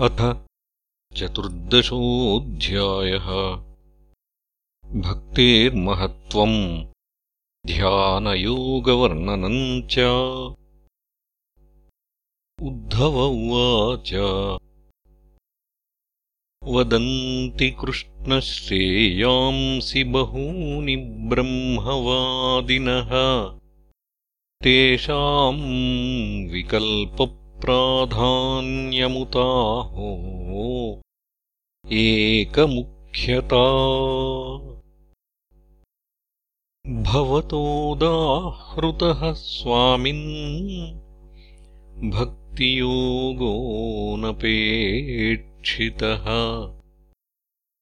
अथ चतुर्दशोऽध्यायः। भक्तेर्महत्त्वम् ध्यानयोगवर्णनम् च। उद्धव उवाच। वदन्ति कृष्णश्रेयांसि बहूनि ब्रह्मवादिनः। तेषाम् विकल्पप्राधान्यमुताहो एकमुख्यता। भवतोदाहृतः स्वामिन् भक्तियोगोऽनपेक्षितः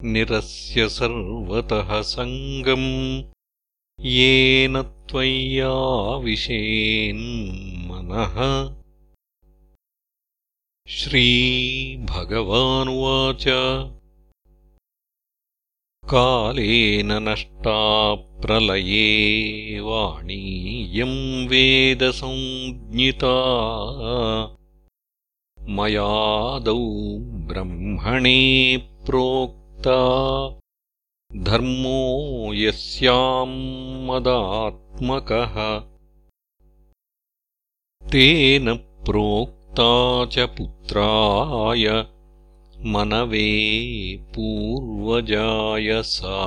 निरस्य सर्वतः सङ्गम् येन त्वय्याविशेन्मनः श्रीभगवानुवाच। कालेन नष्टा प्रलये वाणीयम् वेदसञ्ज्ञिता मयादौ ब्रह्मणे प्रोक्ता। धर्मो यस्याम् मदात्मकः। तेन प्रोक्ता च पुत्राय मनवे पूर्वजाय सा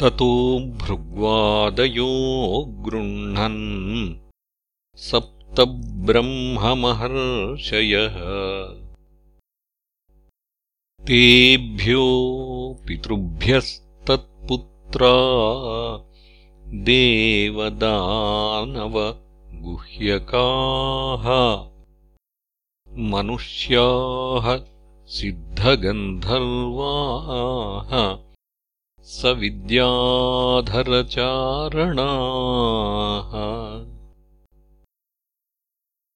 ततो भृग्वादयो गृह्णन् सप्तब्रह्ममहर्षयः। तेभ्यो पितृभ्यस्तत्पुत्रा देवदानवगुह्यकाः मनुष्याः सिद्धगन्धर्वाः सविद्याधरचारणाः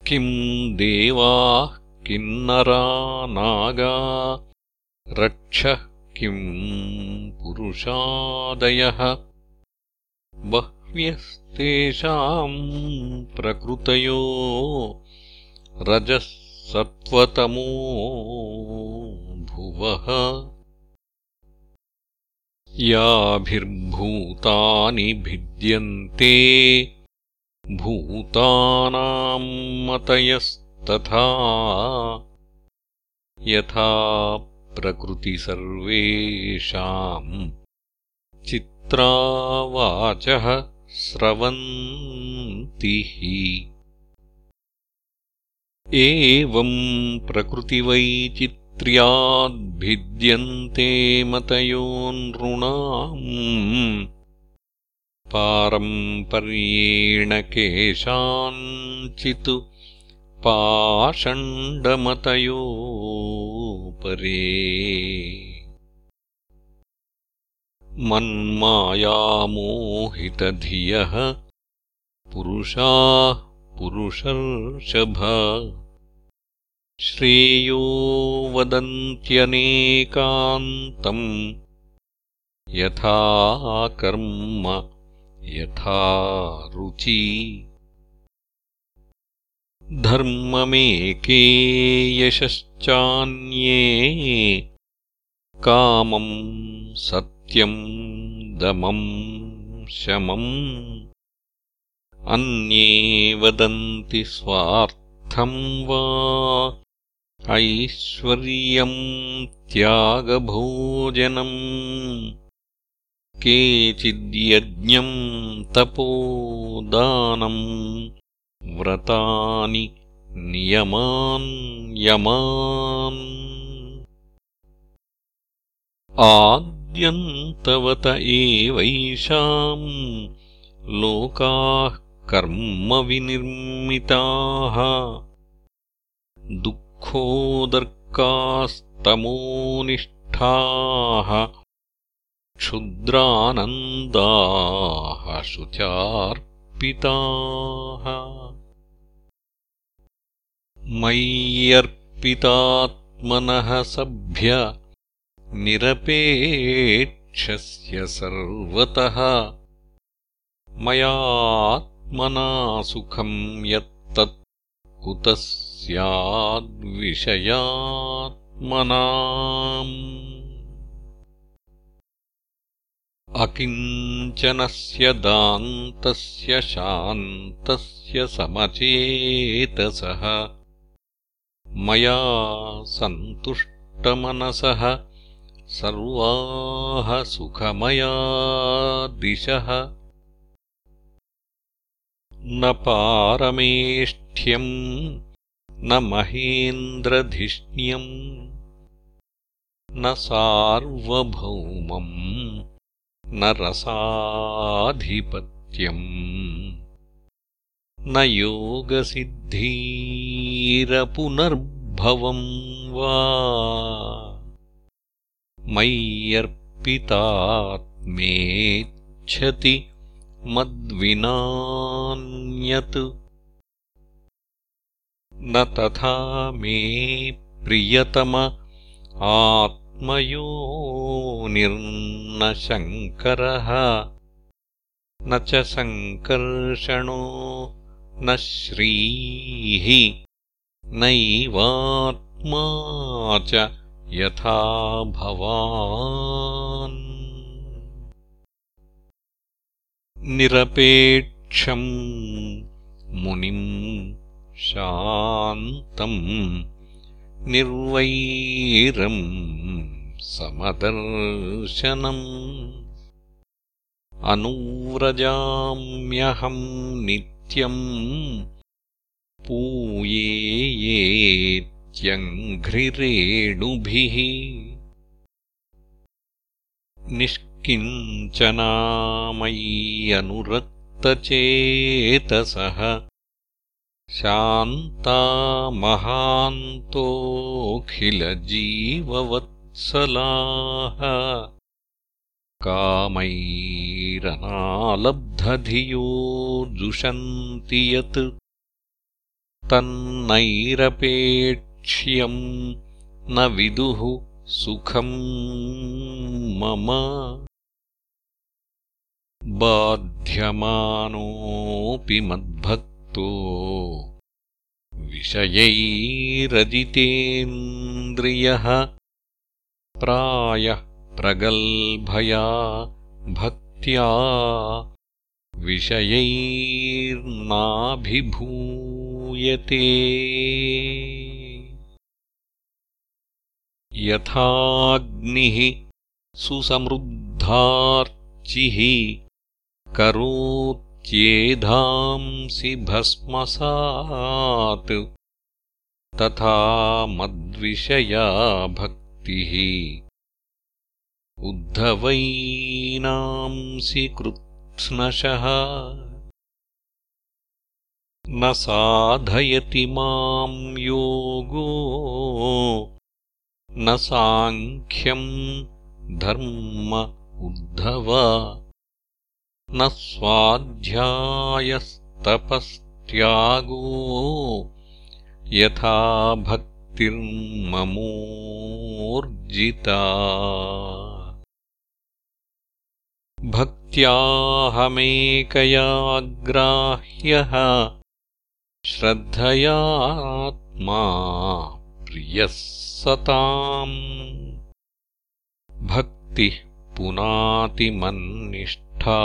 किम् देवाः किन्नरा नागा रक्षः किम् पुरुषादयः बह्व्यस्तेषाम् प्रकृतयो रजः सत्त्वतमो भुवः। याभिर्भूतानि भिद्यन्ते भूतानाम् मतयस्तथा। यथा प्रकृतिसर्वेषाम् चित्रावाचः स्रवन्तिः एवम् प्रकृतिवैचित्र्याद्भिद्यन्ते मतयो नृणाम् पारम्पर्येण केषाञ्चित् पाषण्डमतयो परे मन्मायामोहितधियः पुरुषाः पुरुषर्षभ। श्रेयो वदन्त्यनेकान्तम् यथा कर्म यथा रुचि। धर्ममेके यशश्चान्ये कामम् सत्यम् दमम् शमम्। अन्ये वदन्ति स्वार्थम् वा। ऐश्वर्यम् त्यागभोजनम्। केचिद्यज्ञम् तपोदानम् व्रतानि नियमान् यमान् आद्यन्तवत एवैषाम् लोकाः कर्मविनिर्मिताः। दुःखोदर्कास्तमोनिष्ठाः। क्षुद्रानन्दाः शुचार्पिताः मय्यर्पितात्मनः सभ्य निरपेक्षस्य सर्वतः। मयात्मना सुखम् यत्तत् कुतः स्याद्विषयात्मनाम्। अकिञ्चनस्य दान्तस्य शान्तस्य समचेतसः। मया सन्तुष्टमनसः सर्वाः सुखमया दिशः। न पारमेष्ठ्यम् न महेन्द्रधिष्ण्यम् न सार्वभौमम् न रसाधिपत्यम् न योगसिद्धीरपुनर्भवम् वा मय्यर्पितात्मेच्छति मद्विनान्यत्। न तथा मे प्रियतम आत्मयो निर्नशङ्करः। न च सङ्कर्षणो न श्रीः नैवात्मा च यथा भवान्। निरपेक्षम् मुनिम् शान्तम् निर्वैरम् समदर्शनम्। अनुव्रजाम्यहम् नित्यम् पूयेयेत्यङ्घ्रिरेणुभिः निष्किञ्चनामय्यनुरक्तचेतसः। शान्ता महान्तोऽखिलजीववत्सलाः। कामैरनालब्धधियो जुषन्ति यत् तन्नैरपेक्ष्यम् न विदुः सुखम् मम। बाध्यमानोऽपि मद्भक्तो। विषयैरजितेन्द्रियः। प्रायः प्रगल्भया भक्त्या। विषयैर्नाभिभूयते यथाग्निः सुसमृद्धार्चिः करोत्येधांसि भस्मसात् तथा मद्विषया भक्तिः उद्धवैनांसि कृत्स्नशः न साधयति माम् योगो न साङ्ख्यम् धर्म उद्धव। न स्वाध्यायस्तपस्त्यागो। यथा भक्तिर्ममोर्जिता। भक्त्याहमेकयाग्राह्यः। श्रद्धयात्मा प्रियः सताम् भक्तिः पुनातिमन्निष्ठा।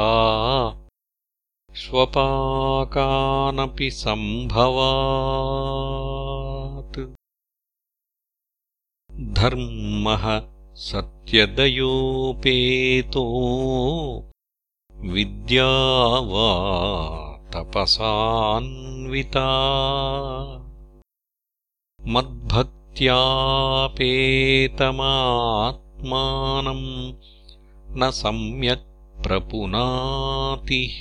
स्वपाकानपि सम्भवात्। धर्मः सत्यदयोपेतो। विद्या वा तपसान्विता मद्भक्त्यापेतमात्मानम् न सम्यक् प्रपुनातिः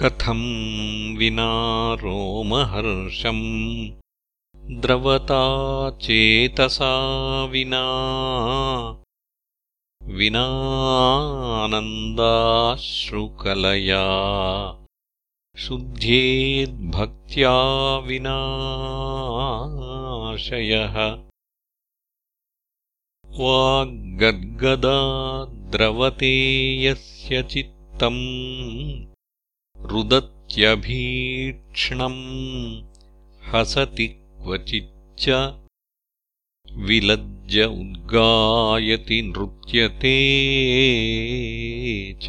कथम् विना रोमहर्षम् द्रवता चेतसा विना विनानन्दाश्रुकलया शुद्ध्येद्भक्त्या विनाशयः। वाग्गद्गदा द्रवते यस्य चित्तम् रुदच्चेतसा क्वचित्यभीक्ष्णम् हसति क्वचिच्च विलज्ज उद्गायति नृत्यते च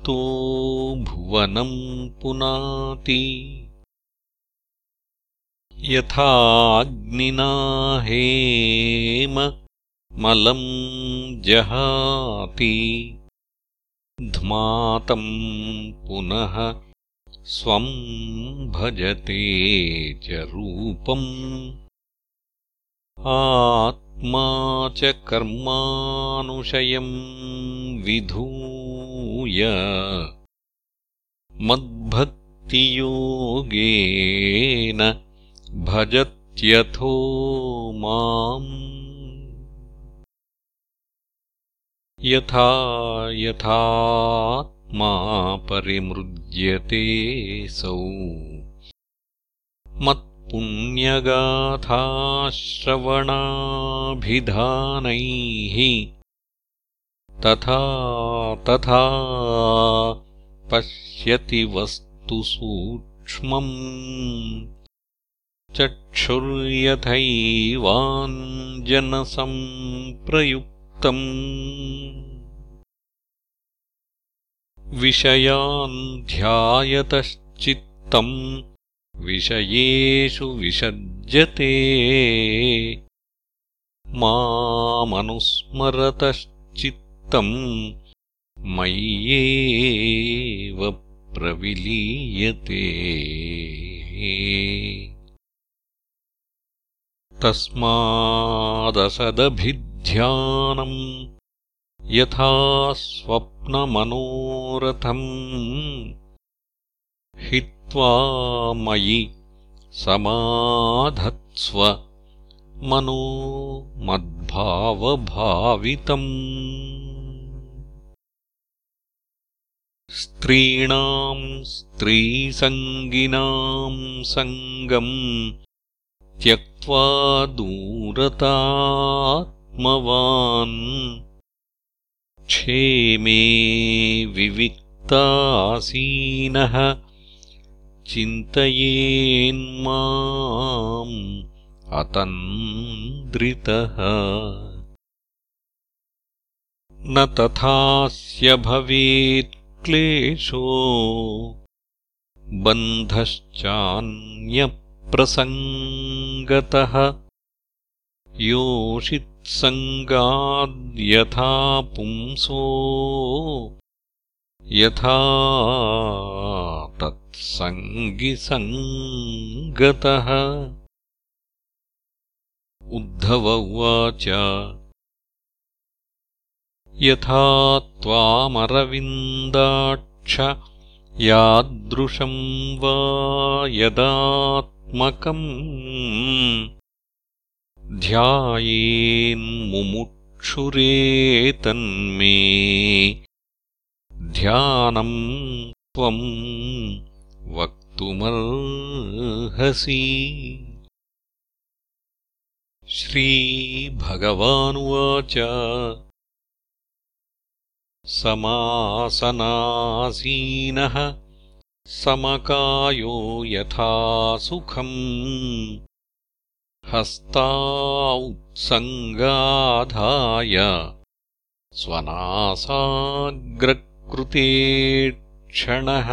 मद्भक्तियुक्तो भुवनम् पुनाति। यथाग्निना हेम मलम् जहाति। ध्मातम् पुनः स्वम् भजते च रूपम्। आत्मा च कर्मानुशयम् विधूय मद्भक्तियोगेन भजत्यथो माम्। यथा यथात्मा परिमृज्यतेऽसौ मत्पुण्यगाथाश्रवणाभिधानैः तथा तथा पश्यति वस्तुसूक्ष्मम्। चक्षुर्यथैवाञ्जनसम्प्रयुक्तम् विषयान् ध्यायतश्चित्तम्। विषयेषु विषज्यते मामनुस्मरतश्चित्तम् मय्येव प्रविलीयते। तस्मादसदभिध्यानम् यथा स्वप्नमनोरथम् हित्वा मयि समाधत्स्व मनो मद्भावभावितम् स्त्रीणाम् स्त्रीसङ्गिनाम् सङ्गम् त्यक्त्वा दूरतात्मवान् क्षेमे विविक्तासीनः चिन्तयेन्माम् अतन्द्रितः न तथास्य भवेत् क्लेशो बन्धश्चान्यप्रसङ्गतः योषित्सङ्गाद्यथा पुंसो यथा तत्सङ्गिसङ्गतः। उद्धव उवाच यथा त्वामरविन्दाक्ष यादृशम् वा यदात्मकम् ध्यायेन्मुमुक्षुरेतन्मे ध्यानम् त्वम् वक्तुमर्हसि। श्रीभगवानुवाच समासनासीनः समकायो यथा सुखम्। हस्ता उत्सङ्गाधाय स्वनासाग्रकृते क्षणः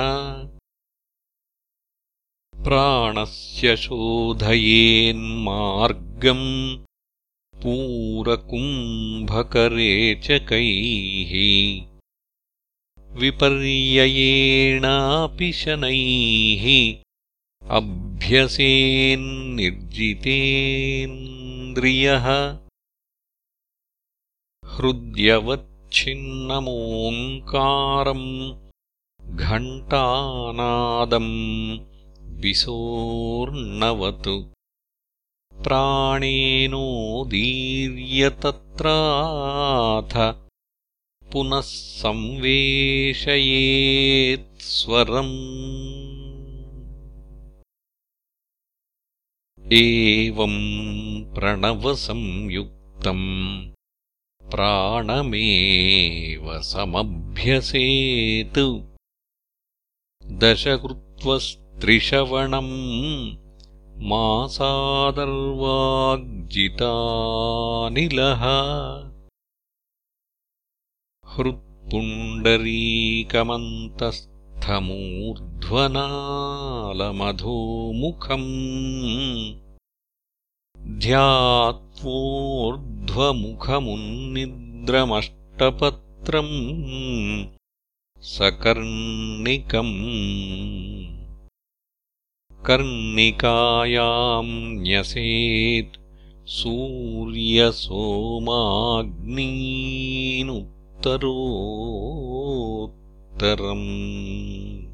प्राणस्य शोधयेन्मार्गम् पूरकुम्भकरे च कैः विपर्ययेणापि शनैः अभ्यसेन्निर्जितेन्द्रियः हृद्यवच्छिन्नमोङ्कारम् घण्टानादम् विसोर्णवत् प्राणेनोदीर्यतत्राथ पुनः संवेशयेत्स्वरम् एवम् प्रणवसंयुक्तम् प्राणमेव समभ्यसेत्। दशकृत्वस्त्रिशवणम् मासादर्वाग्जितानिलः हृत्पुण्डरीकमन्तस्थमूर्ध्वनालमधोमुखम्। ध्यात्वोर्ध्वमुखमुन्निद्रमष्टपत्रम्। सकर्णिकम् कर्णिकायाम् न्यसेत् सूर्यसोमाग्नीनुत्तरोत्तरम्।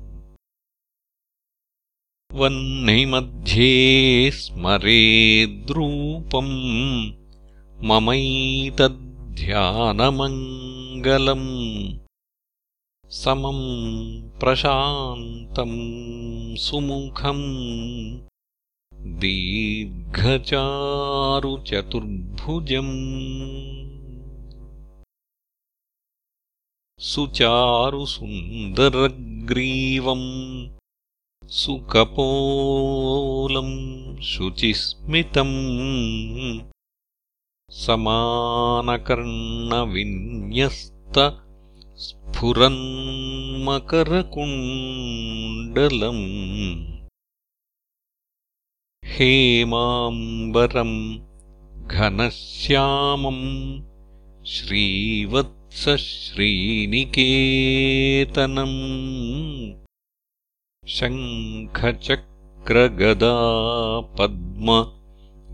वह्निमध्ये स्मरेद्रूपम् ममैतद्ध्यानमङ्गलम् समम् प्रशान्तम् सुमुखम् दीर्घचारुचतुर्भुजम् सुचारुसुन्दरग्रीवम् सुकपोलम् शुचिस्मितम् समानकर्णविन्यस्त स्फुरन्मकरकुण्डलम्। हेमाम्बरम् घनश्यामम् श्रीवत्सश्रीनिकेतनम् शङ्खचक्रगदा पद्म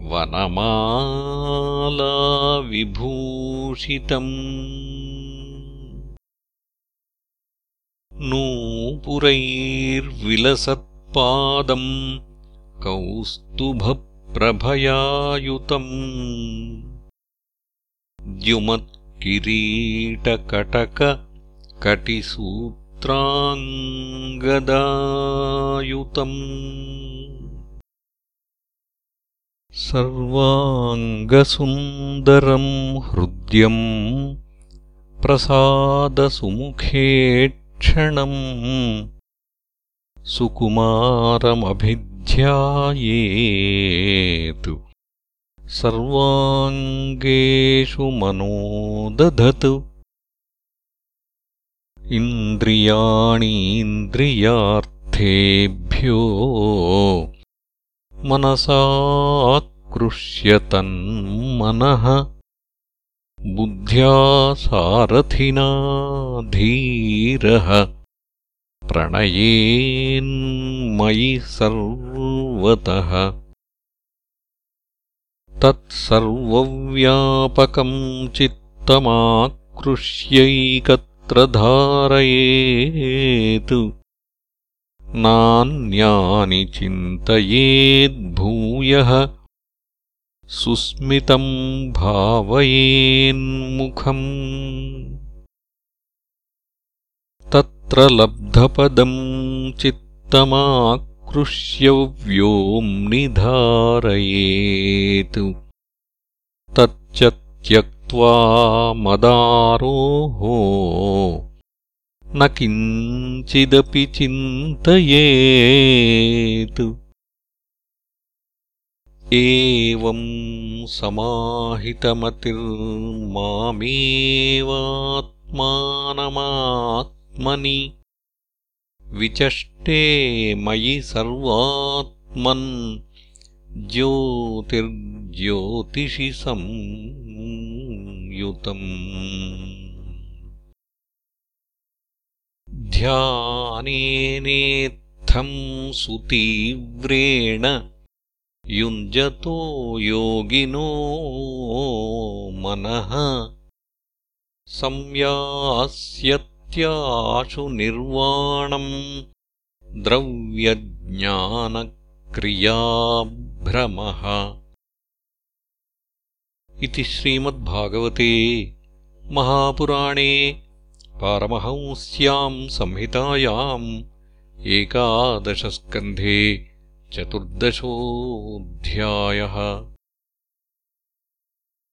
वनमालाविभूषितम् नूपुरैर्विलसत्पादम् कौस्तुभप्रभयायुतम् द्युमत्किरीटकटककटिसूत्राङ्गदायुतम् सर्वाङ्गसुन्दरम् हृद्यम् प्रसादसुमुखेक्षणम् सुकुमारमभिध्यायेतु सर्वाङ्गेषु मनो दधतु इन्द्रियाणीन्द्रियार्थेभ्यो मनसाकृष्यतन्मनः बुद्ध्या सारथिना धीरः प्रणयेन्मयि सर्वतः। तत्सर्वव्यापकम् चित्तमाकृष्यैकत्र धारयेत्। नान्यानि चिन्तयेद्भूयः सुस्मितम् भावयेन्मुखम्। तत्र लब्धपदम् चित्तमाकृष्य व्योम्निधारयेत्। तच्च त्यक्त्वा मदारोहो। न किञ्चिदपि चिन्तयेत् एवम् समाहितमतिर्मामेवात्मानमात्मनि विचष्टे मयि सर्वात्मन् ज्योतिर्ज्योतिषि संयुतम्। ध्यानेनेत्थम् सुतीव्रेण युञ्जतो योगिनो मनः। संयास्यत्याशु निर्वाणम् द्रव्यज्ञानक्रियाभ्रमः। इति श्रीमद्भागवते महापुराणे पारमहंस्याम् संहितायाम् एकादशस्कन्धे चतुर्दशोऽध्यायः